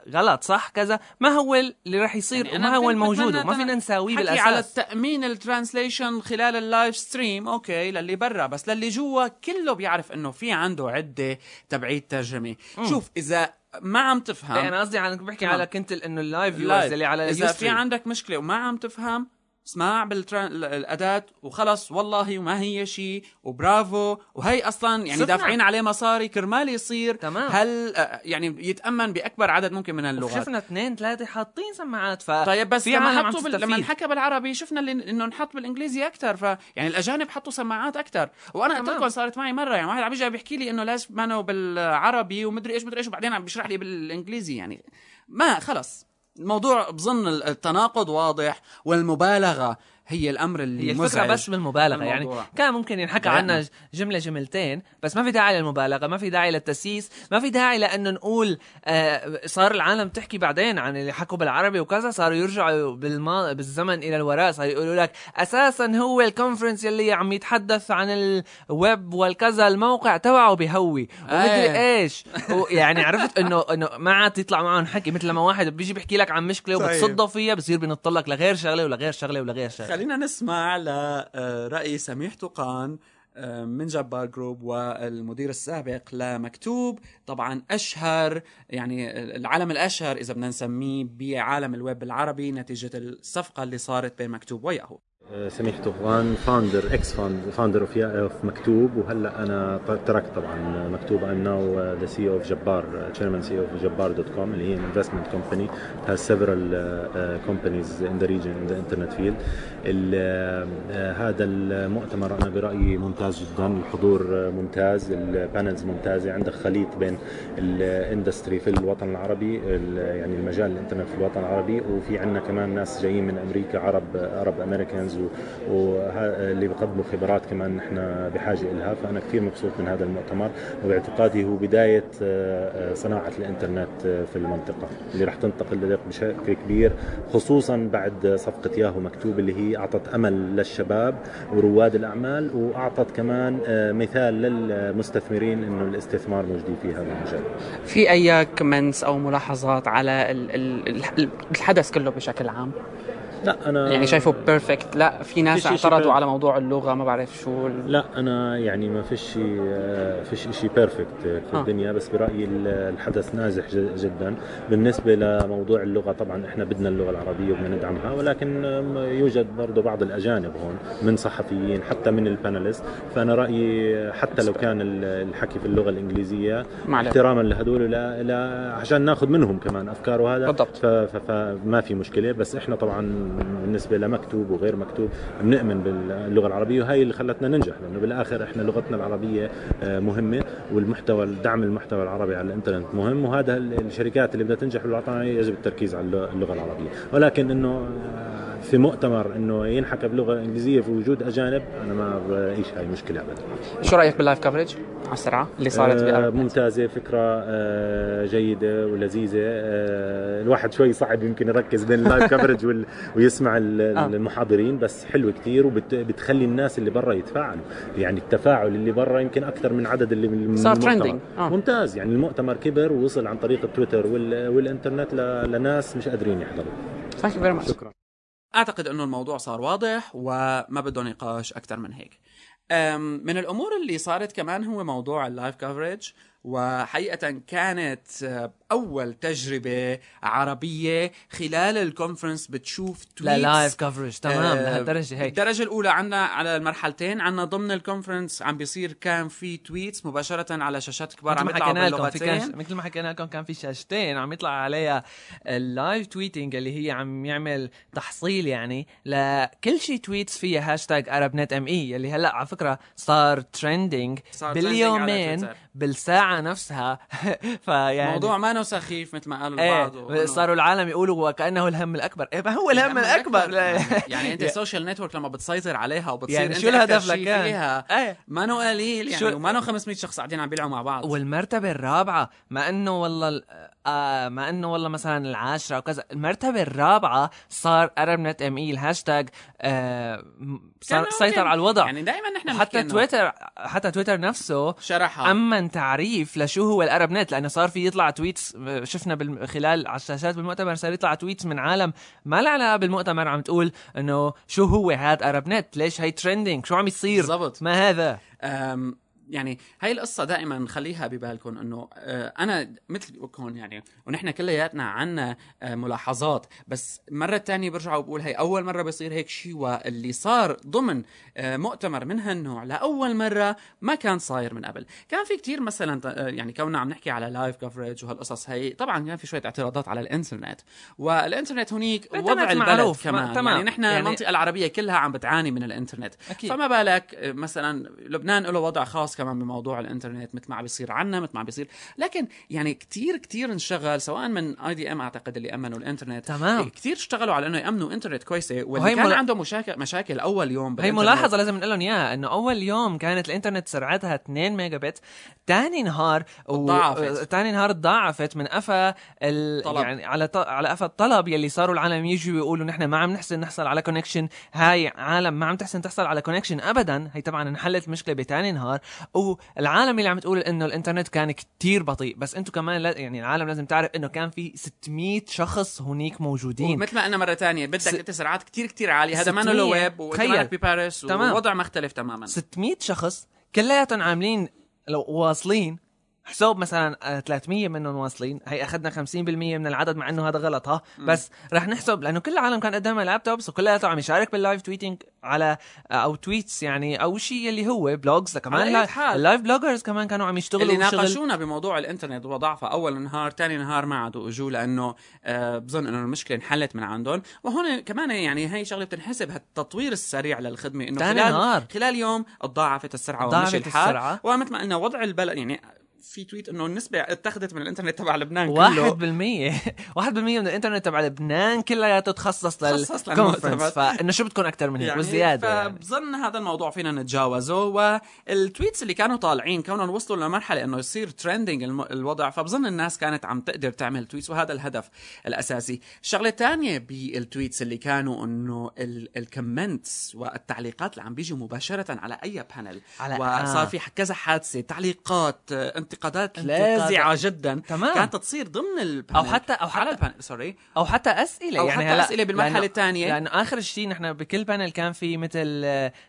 غلط صح؟ كذا. ما هو اللي راح يصير؟ يعني وما هو الموجود وما فينا نساويه بالأساس. على التأمين الترانسليشن خلال اللايف ستريم. أوكي للي برا بس للي جوا كله بيعرف إنه في عنده عدة تبعيد ترجمة. شوف إذا ما عم تفهم أنا قصدي على بحكي. على كنت إنه اللايف لايف. فيورز اللي على إذا في. عندك مشكلة وما عم تفهم اسمع بالاداه وخلص. والله وما هي شيء وبرافو. وهي أصلا يعني دافعين عليه مصاري كرمال يصير. تمام. هل آه، يعني يتأمن بأكبر عدد ممكن من اللغات. شفنا اثنين ثلاثة حاطين سماعات ف طيب بس لما حطوا بال... لما انحكى بالعربي شفنا اللي... إنه انحط بالإنجليزي أكثر ف يعني الأجانب حطوا سماعات أكثر وأنا قلت. لكم صارت معي مرة. يعني واحد عم بيجي بيحكي لي إنه أنا بالعربي ومدري إيش مدري إيش وبعدين عم بيشرح لي بالإنجليزي. يعني ما خلص. الموضوع بظن التناقض واضح والمبالغة هي الأمر اللي هي الفكرة مزعج بس بالمبالغة يعني. كان ممكن ينحكى. عنها جملة جملتين بس ما في داعي للمبالغة ما في داعي للتسييس ما في داعي لأنه نقول آه صار العالم تحكي بعدين عن اللي حكوا بالعربي وكذا صاروا يرجعوا بالما بالزمن إلى الوراء صاروا يقولوا لك أساسا هو ال conference اللي عم يتحدث عن الويب والكذا الموقع تبعه بهوي ومدري آه. إيش يعني عرفت إنه إنه ما عاد يطلع معهم حكي مثل ما واحد بيجي بيحكي لك عن مشكلة. وبتصدق فيها بصير بينطلق لغير شغلة ولغير شغلة ولغير شغلة خلينا نسمع لرأي سميح طوقان آه، من جبار جروب والمدير السابق لمكتوب. طبعا أشهر يعني العالم الأشهر إذا بدنا نسميه بعالم الويب العربي نتيجة الصفقة اللي صارت بين مكتوب وياهو. سميح طوقان founder ex founder of of مكتوب وهلأ أنا تركت طبعا مكتوب I'm now the CEO of جبار chairman CEO of جبار dot com اللي هي investment company has several uh, companies in the region in the internet field. ال- آه، هذا المؤتمر أنا برأيي ممتاز جدا. الحضور آه، ممتاز. ال panels ممتازة. عندك خليط بين ال industry في الوطن العربي ال- يعني المجال الإنترنت في الوطن العربي. وفي عندنا كمان ناس جايين من أمريكا عرب Arab Americans واللي بيقدموا خبرات كمان نحن بحاجة لها فأنا كثير مبسوط من هذا المؤتمر وباعتقادي هو بداية آه، آه، صناعة الإنترنت آه، في المنطقة اللي رح تنتقل لديك بشكل كبير خصوصا بعد صفقة ياهو مكتوب اللي هي أعطت أمل للشباب ورواد الأعمال وأعطت كمان مثال للمستثمرين إنه الاستثمار موجود في هذا المجال. في أي كومنتس أو ملاحظات على ال- ال- ال- الحدث كله بشكل عام؟ لا أنا يعني شايفه perfect لا في ناس اعترضوا على موضوع اللغة ما بعرف شو لا أنا يعني ما فيش شيء فيش شيء perfect في آه. الدنيا بس برأيي ال- الحدث ناجح ج- جدا بالنسبة لموضوع اللغة طبعا إحنا بدنا اللغة العربية وبدنا ندعمها ولكن يوجد برضه بعض الأجانب هون من صحفيين حتى من ال panelist فأنا رأيي حتى لو كان ال- الحكي في اللغة الإنجليزية. احتراما لهدول لا, لا عشان ناخذ منهم كمان أفكار وهذا بالضبط. فما في مشكلة بس إحنا طبعا بالنسبة لمكتوب وغير مكتوب بنؤمن باللغة العربية وهي اللي خلتنا ننجح لأنه بالآخر إحنا لغتنا العربية آه، مهمة والمحتوى دعم المحتوى العربي على الإنترنت مهم وهذا الشركات اللي بدها تنجح بالوطن يجب التركيز على اللغة العربية. ولكن إنه آه، في مؤتمر إنه ينحكى بلغه انجليزيه في وجود أجانب أنا ما بعيش هاي مشكلة ابدا. شو رأيك بال live coverage على السرعة اللي صارت آه ممتازة فكرة آه جيدة ولذيذة. آه الواحد شوي صعب يمكن يركز بين ال live coverage وال... ويسمع آه. المحاضرين بس حلو كتير وبتخلي الناس اللي برا يتفاعلوا. يعني التفاعل اللي برا يمكن أكثر من عدد اللي من صار trending. آه. ممتاز يعني المؤتمر كبر ووصل عن طريق التويتر وال... والإنترنت ل... لناس مش قادرين يحضروا. thank you very much شكرا. أعتقد إنه الموضوع صار واضح وما بده نقاش أكثر من هيك. من الأمور اللي صارت كمان هو موضوع ال live coverage وحقيقة كانت آه، أول تجربة عربية خلال ال conference بتشوف tweets live coverage تمام آه، لهالدرجة هيك. الدرجة الأولى عنا على المرحلتين عنا ضمن ال conference عم بيصير كان في tweets مباشرة على شاشات كبار عم يطلعوا باللغتين. مثل ما حكينا لكم كان في شاشتين عم يطلع عليها ال live tweeting اللي هي عم يعمل تحصيل يعني لكل شيء tweets فيها hashtag ArabNet ME اللي هلأ على فكرة صار trending باليومين. بالساعة نفسها. فيعني موضوع ما نو سخيف مثل ما قالوا إيه البعض وإنه- صاروا العالم يقولوا وكانه الهم الأكبر. إيه ما هو الهم الأكبر. يعني, يعني أنت ال social network لما بتسيطر عليها وبتصير يعني شو الهدف لكان؟ فيها؟ إيه. ما نو قليل يعني شو- وما نو 500 شخص قاعدين عم بيلعبوا مع بعض. والمرتبة الرابعة ما إنه والله ال- آه ما إنه والله مثلا العاشرة وكذا المرتبة الرابعة صار ArabNet ME ال hashtag آه صار سيطر. على الوضع. يعني دائما نحن حتى تويتر حتى تويتر نفسه شرحها. تعريف لشو هو ال ArabNet لأنه صار في يطلع tweets شفنا خلال على الشاشات بالمؤتمر صار يطلع tweets من عالم ما لها علاقة بالمؤتمر عم تقول إنه شو هو هاد ArabNet ليش هي trending شو عم يصير بالضبط. ما هذا يعني هاي القصة دائما خليها ببالكم إنه آه، أنا مثلكم يعني ونحن كلياتنا عنا آه، ملاحظات بس مرة تانية برجع وبقول هي أول مرة بيصير هيك شيء واللي صار ضمن آه، مؤتمر من هالنوع لأول مرة ما كان صاير من قبل كان في كتير مثلا يعني كوننا عم نحكي على live coverage وهالقصص هي طبعا كان في شوية اعتراضات على الإنترنت والإنترنت هنيك وضع البلد معروف، كمان ما- تمام. يعني نحن يعني- المنطقة العربية كلها عم بتعاني من الإنترنت أكيد. فما بالك مثلا لبنان له وضع خاص كمان بموضوع الإنترنت مثل ما عم بيصير عنا مثل ما عم بيصير لكن يعني كتير كتير انشغل سواء من IDM أعتقد اللي أمنوا الإنترنت تمام. كتير اشتغلوا على إنه يأمنوا إنترنت كويسة واللي كان ملا- عنده مشاكل مشاكل أول يوم هي ملاحظة لازم نقول لهم إياها إنه أول يوم كانت الإنترنت سرعتها 2 ميجا بت، ثاني نهار و... تضاعفت. ثاني نهار تضاعفت من قفا ال... طلب. يعني على ط... على قفا الطلب يلي صاروا العالم يجوا يقولوا نحن ما عم نحسن نحصل على connection، هاي عالم ما عم تحسن تحصل على connection ابدا، هي طبعا انحلت المشكلة بثاني نهار، والعالم اللي عم تقول إنه الإنترنت كان كتير بطيء، بس أنتم كمان لا... يعني العالم لازم تعرف إنه كان في 600 شخص هنيك موجودين ومثل ما قلنا مرة تانية بدك س- أنت سرعات كتير كتير عالية هذا ما 600 له ويب وانت تخيل. مالك بباريس تمام. ووضع مختلف تماما 600 شخص كلياتهم عاملين لو واصلين حساب مثلا آه، 300 منهم واصلين. هي أخذنا 50% من العدد مع إنه هذا غلط ها؟ بس رح نحسب لأنه كل العالم كان قدامها laptops وكلياتهم عم يشارك بال live tweeting على آه، أو tweets يعني أو شيء اللي هو blogs كمان. ال live bloggers كمان كانوا عم يشتغلوا اللي ناقشونا بموضوع الإنترنت وضعفه أول نهار ثاني نهار ما عادوا أجوا لأنه آه بظن إنه المشكلة انحلت من عندهم. وهون كمان يعني هي شغلة بتنحسب هالتطوير السريع للخدمة إنه خلال نهار. خلال يوم تضاعفت السرعة ومشي الحال. ومثل ما قلنا وضع البلد يعني في tweet إنه النسبة اتخذت من الإنترنت تبع لبنان كله. بالمية. واحد بالمية من الإنترنت تبع لبنان كلياته تخصص تخصص لل conference. فإنه شو بدكم أكثر من هيك يعني والزيادة يعني. فبظن هذا الموضوع فينا نتجاوزه. وال tweets اللي كانوا طالعين كونهم وصلوا لمرحلة إنه يصير trending الوضع فبظن الناس كانت عم تقدر تعمل tweets وهذا الهدف الأساسي. الشغلة الثانية بال tweets اللي كانوا إنه ال comments والتعليقات اللي عم بيجوا مباشرة على أي panel وصار آه. في كذا حادثة تعليقات آه، انتقادات. لاذعه جدا. تمام. كانت تصير ضمن ال panel أو حتى- على حتى- ال panel سوري أو حتى أسئلة. أو يعني حتى هلا أسئلة بالمرحلة لأنه- الثانية. لأنه آخر شيء نحن بكل panel كان في مثل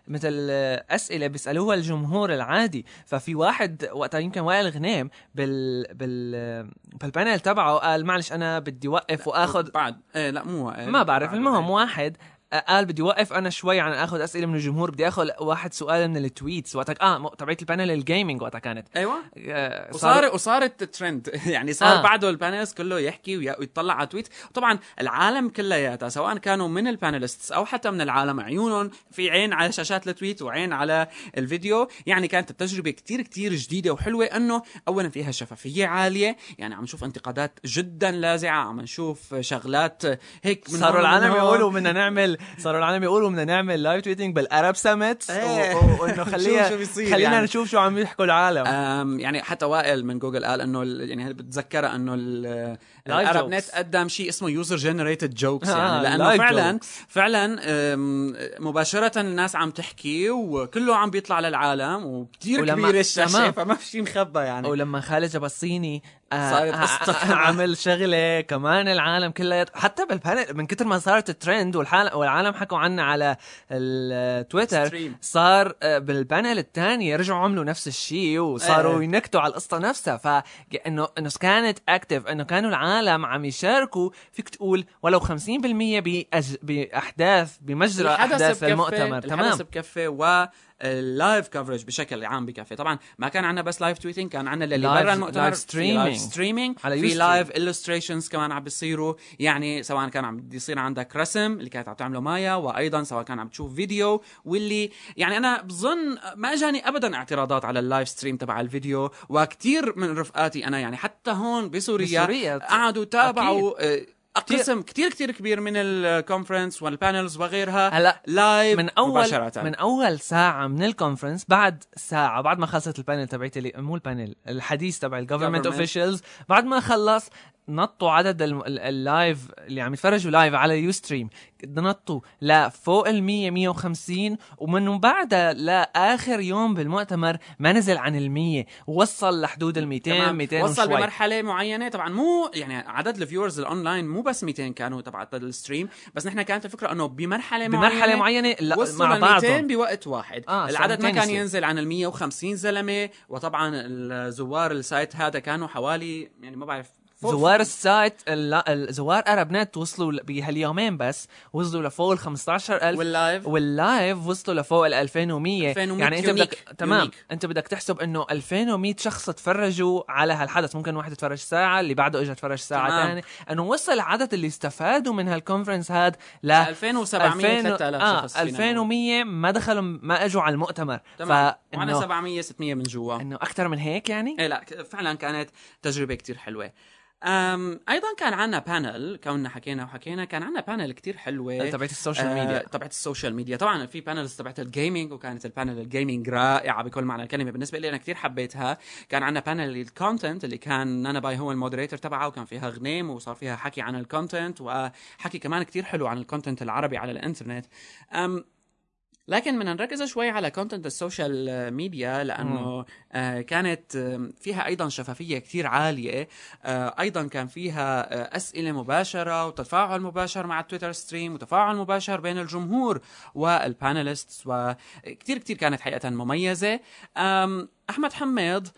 مثل أسئلة بيسألوها الجمهور العادي. ففي واحد وقتها يمكن وائل غنيم بال بال بال panel تبعه قال معلش أنا بدي اوقف واخذ بعد. إيه لا مو ما بعرف المهم واحد قال بدي وقف أنا شوي عن آخذ أسئلة من الجمهور بدي آخذ واحد سؤال من ال tweets وقتك آه تبعت ال panel ال gaming وقتها كانت أيوه آه، وصار وصارت ترند يعني صار آه. آه. بعده ال panelists كله يحكي وي- ويطلع على tweet وطبعا العالم كلياتها سواء كانوا من ال panelists أو حتى من العالم عيونهم في عين على شاشات التويت وعين على الفيديو يعني كانت التجربة كتير كتير جديدة وحلوة إنه اولا فيها شفافية عالية يعني عم نشوف انتقادات جدا لاذعه عم نشوف شغلات هيك من صاروا العالم. يقولوا بدنا نعمل صاروا العالم يقولوا بدنا نعمل لايف تويتنج بالارب سمت. وإنه خلينا خلينا يعني. نشوف شو عم يحكوا العالم يعني حتى وائل من جوجل قال إنه ال- يعني بتذكرها إنه ال- Live الأرب jokes. نت قدم شيء اسمه يوزر جنريتد جوكس يعني لأنه فعلا jokes. فعلا مباشرة الناس عم تحكي وكله عم بيطلع للعالم وكتير ولما- كبيرة الشاشة. فما في شيء مخبى يعني ولما خالد جبصيني آه، صارت آه، قصته آه، كمان. عمل شغلة كمان العالم كلها حتى بال panel من كتر ما صارت والحال والعالم حكوا عنها على التويتر. صار بال panel الثاني رجعوا عملوا نفس الشيء وصاروا إيه. ينكتوا على القصة نفسها فانه انه كانت active إنه كانوا العالم عم يشاركوا. فيك تقول ولو 50% بأج... بأحداث بمجرى أحداث بكفي المؤتمر. الحدث تمام. بكفي و ال live coverage بشكل عام بكفي طبعا ما كان عندنا بس live tweeting كان عندنا اللي برا المؤتمر live في streaming. live streaming على في. live illustrations كمان عم بيصيروا يعني سواء كان عم يصير عندك رسم اللي كانت عم تعمله مايا وأيضا سواء كان عم تشوف فيديو واللي يعني أنا بظن ما أجاني ابدا اعتراضات على ال live stream تبع الفيديو وكثير من رفقاتي أنا يعني حتى هون بسوريا, بسوريا. قعدوا تابعوا آه، قسم كتير كتير كبير من ال conference وال panels وغيرها هلا live من اول مباشرة. من أول ساعة من ال conference بعد ساعة بعد ما خلصت ال panel تبعت اللي مو ال panel الحديث تبع ال government. officials بعد ما خلص نطوا عدد ال live اللي عم يتفرجوا live على Ustream نطوا لفوق ال 100 150 ومن بعدها لاخر يوم بالمؤتمر ما نزل عن ال 100 وصل لحدود ال 200 تمام. 200 وصل وشوي بمرحلة معينة. طبعا مو يعني عدد ال viewers ال online مو بس 200 كانوا تبع ال stream بس نحن كانت الفكرة إنه بمرحلة معينه بمرحلة معينة لا مع لل 200 بعضهم. بوقت واحد. آه، العدد ما كان. ينزل عن ال 150 زلمة. وطبعا الزوار ال site هذا كانوا حوالي يعني ما بعرف زوار ال site ال- ال- زوار أرب نت وصلوا بهاليومين بس وصلوا لفوق ال 15000 وال live وال live وصلوا لفوق ال 2100 2100 يعني أنت. بدك تمام. أنت بدك تحسب إنه 2100 شخص تفرجوا على هالحدث. ممكن واحد يتفرج ساعة اللي بعده اجى تفرج ساعة. ثانية إنه وصل العدد اللي استفادوا من هال conference هاد ل 2700 2000 3000 آه شخص فينا نقول. 2100 ما دخلوا ما إجوا على المؤتمر. تمام. وعنا فانه 700 600 من جوا. إنه أكثر من هيك يعني؟ إيه لا فعلا كانت تجربة كتير حلوة. أم أيضا كان عندنا panel كوننا حكينا وحكينا كان عندنا panel كتير حلوة. تبعت ال social آه، ميديا. تبعت ال social media. طبعا في panels تبعت ال gaming وكانت ال panel ال gaming رائعة بكل معنى الكلمة. بالنسبة لي أنا كثير حبيتها. كان عندنا panel ال content اللي كان نانا باي هو ال moderator تبعه وكان فيها غنيم وصار فيها حكي عن ال content وحكي كمان كثير حلو عن ال content العربي على الإنترنت. أم لكن بدنا نركز شوي على content ال social media لأنه آه كانت آم، فيها أيضا شفافية كثير عالية. آه أيضا كان فيها آه أسئلة مباشرة وتفاعل مباشر مع التويتر stream وتفاعل مباشر بين الجمهور وال panelists وكثير كثير كانت حقيقه مميزة. أحمد حميد آه،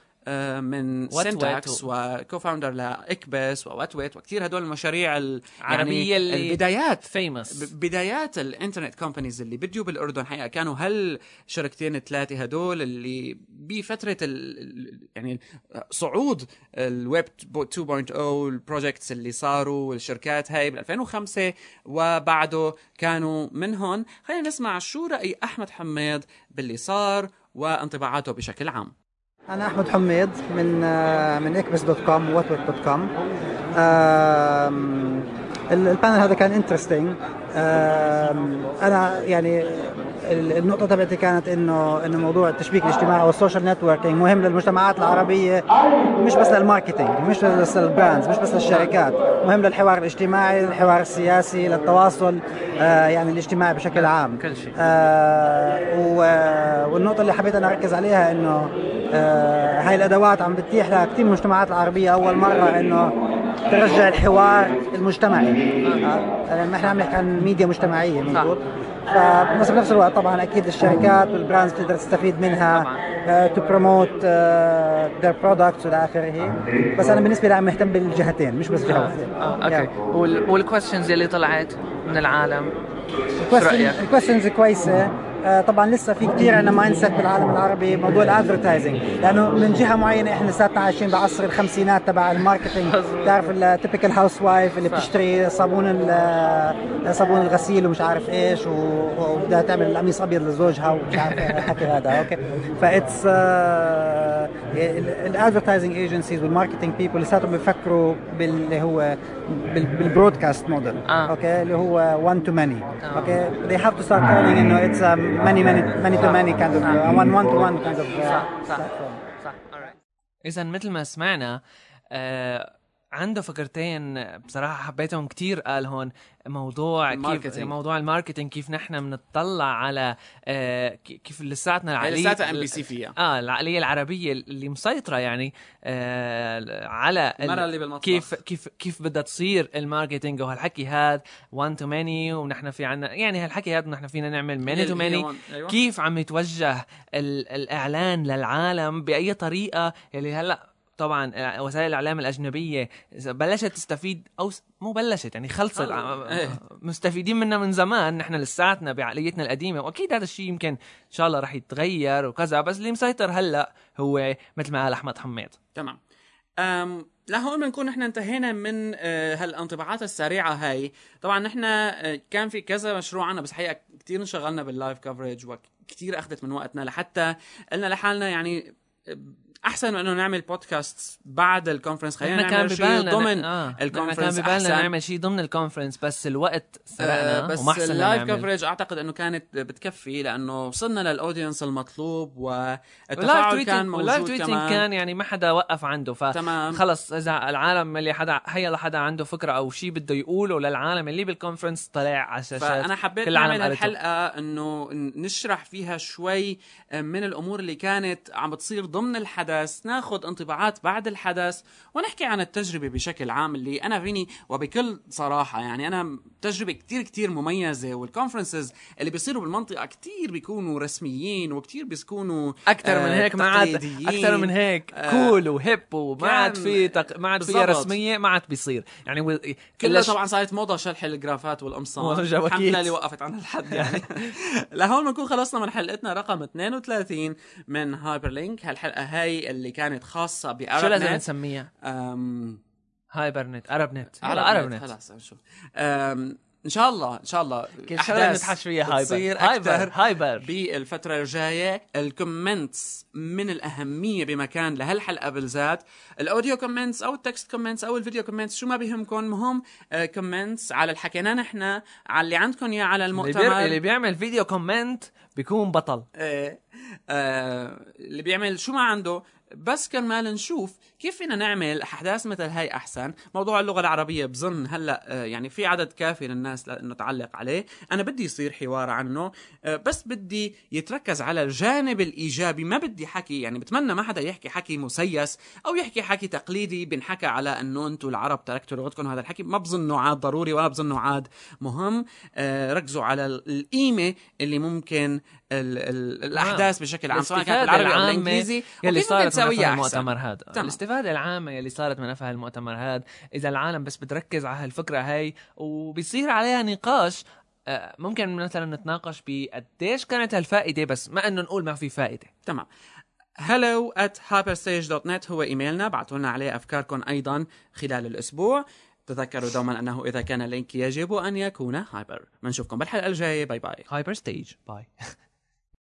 من وات سينتاكس و co-founder لاكبس وواتويت وكثير هدول المشاريع ال- عربية يعني اللي- البدايات. famous بدايات الانترنت companies اللي بديوا بالأردن حقيقة. كانوا هالشركتين الثلاثه هدول اللي بفترة ال ال- يعني صعود الويب 2.0 ال projects اللي صاروا والشركات هاي بال 2005 وبعده كانوا منهم. خلينا نسمع شو رأي أحمد حميد باللي صار وانطباعاته بشكل عام. أنا أحمد حميد من آه، من إكبس dot com ووتويت dot com. ال panel هذا كان interesting أنا يعني ال- النقطة تبعتي كانت إنه إنه موضوع التشبيك الاجتماعي وال social networking مهم للمجتمعات العربية مش بس لل marketing مش بس لل brands مش بس للشركات. مهم للحوار الاجتماعي للحوار السياسي للتواصل آه، يعني الاجتماعي بشكل عام. كل شيء. آه، والنقطة اللي حبيت أنا أركز عليها إنه آه، هاي الأدوات عم بتتيح لكثير من المجتمعات العربية أول مرة إنه ترجع الحوار المجتمعي. آه، لما إحنا عم نحكي عن ميديا مجتمعية مضبوط فبس بنفس الوقت طبعا أكيد الشركات وال brands بتقدر تستفيد منها to promote their products والى آخره. بس أنا بالنسبة لي عم مهتم بالجهتين مش بس جهه واحدة okay. وال والكويستشنز اللي طلعت من العالم رأيك؟ الكويستشنز كويسة. آه، طبعا لسه في كثير عندنا mindset بالعالم العربي موضوع ال advertising. لأنه من جهة معينة إحنا لساتنا عايشين بعصر الخمسينات تبع ال marketing. بتعرف ال typical housewife اللي بتشتري صابون ال- صابون الغسيل ومش عارف إيش وبدها تعمل القميص أبيض لزوجها ومش عارف الحكي هذا okay. That's ال advertising agencies وال marketing people لساتهم بيفكروا باللي هو بال- بال broadcast model آه. okay اللي هو 1 to many okay. They have to start calling إنه it's a many many many to many kind of uh, one one to one kind of uh, صح صح platform. صح اذا مثل ما سمعنا آه عنده فكرتين بصراحة حبيتهم كتير قال هون. موضوع كيف ال marketing. موضوع ال marketing كيف نحن بنطلع على آه كيف لساتنا العقلية لساتها ام بي سي فيها آه العقلية العربية اللي مسيطرة يعني آه على ال- المرأة اللي بالمطبخ كيف كيف كيف بدها تصير ال marketing وهالحكي هذا 1 to many ونحن في عنا يعني هالحكي هذا نحن فينا نعمل many to many. كيف عم يتوجه ال- الإعلان للعالم بأي طريقة يلي هلأ طبعا آه، وسائل الإعلام الأجنبية بلشت تستفيد أو مو بلشت يعني خلصت خلص. ع- إيه. مستفيدين منها من زمان نحن لساتنا بعقليتنا القديمة وأكيد هذا الشيء يمكن إن شاء الله رح يتغير وكذا بس اللي مسيطر هلأ هو مثل ما قال أحمد حميد تمام um لهون بنكون نحن انتهينا من آه، هالانطباعات السريعة هاي طبعا نحن آه، كان في كذا مشروع عنا بس حقيقة كثير انشغلنا بال live coverage وكثير أخذت من وقتنا لحتى قلنا لحالنا يعني آه، أحسن من إنه نعمل بودكاست بعد ال conference خلينا كان نعمل شيء ضمن آه. نحن كان ال conference ببالنا أحسن. نعمل شيء ضمن ال conference بس الوقت آه، سرقنا بس وما حسنا ال live coverage أعتقد إنه كانت بتكفي لأنه وصلنا لل audience المطلوب والتفاعل كان tweeting وال live موجود tweeting كان يعني ما حدا وقف عنده ف تمام خلص إذا العالم اللي حدا هي حدا عنده فكرة أو شيء بده يقوله للعالم اللي بال conference طلع على الشاشات فأنا حبيت كل نعمل. الحلقة إنه نشرح فيها شوي من الأمور اللي كانت عم بتصير ضمن الحدث ناخذ انطباعات بعد الحدث ونحكي عن التجربة بشكل عام اللي أنا فيني وبكل صراحة يعني أنا تجربة كتير كتير مميزة والكونفرنسز اللي بيصيروا بالمنطقة كتير بيكونوا رسميين وكتير بيكونوا أكثر من آه، هيك ما عاد. أكثر من هيك آه، كول وهيب وما عاد في تق... ما عاد بالضبط. رسمية ما عاد بيصير يعني و... كلها كلش- طبعا صارت موضة شرح الجرافات والقمصان. الحمد لله اللي وقفت عن الحد يعني لهون بنكون خلصنا من حلقتنا رقم 32 من هايبر لينك هالحلقة هاي اللي كانت خاصة بأرب شو لازم. نسميها؟ أم... هايبر نت هلا عرب نت. خلاص شوف. أم... إن شاء الله إن شاء الله. كل شغله نتحش فيها؟ هايبر. تصير هايبر هايبر. بالفترة الجاية. الكومنتس من الأهمية بمكان لهالحلقة بالذات. الأوديو كومنتس أو التكست كومنتس أو الفيديو كومنتس شو ما بيهمكم مهم كومنتس على اللي حكيناه نحن على اللي عندكم إياه على المؤتمر. اللي بيعمل فيديو كومنت بيكون بطل. آه، آه، اللي بيعمل شو ما عنده بس كرمال نشوف كيف فينا نعمل أحداث مثل هاي أحسن. موضوع اللغة العربية بظن هلأ آه، يعني في عدد كافي للناس لأنه تعلق عليه. أنا بدي يصير حوار عنه آه، بس بدي يتركز على الجانب الإيجابي. ما بدي حكي يعني بتمنى ما حدا يحكي حكي مسيس أو يحكي حكي تقليدي بنحكى على إنه أنتم العرب تركتوا لغتكم هذا الحكي. ما بظنه عاد ضروري ولا بظنه عاد مهم. آه، ركزوا على القيمة اللي ممكن ال ال الأحداث بشكل عام سواء كانت بالعربي أو بالإنجليزي يلي صارت من تسويها أحسن. المؤتمر هذا تمام. الاستفادة العامة يلي صارت من نفع المؤتمر هذا إذا العالم بس بتركز على هالفكرة هاي وبيصير عليها نقاش آه، ممكن مثلا نتناقش بقديش كانت هالفائدة بس ما إنه نقول ما في فائدة. تمام. hello at hyperstage.net هو إيميلنا بعثوا لنا عليه أفكاركم أيضا خلال الأسبوع. تذكروا دوما أنه إذا كان ال link يجب أن يكون hyper بنشوفكم بالحلقة الجاية. bye bye hyper ستيج bye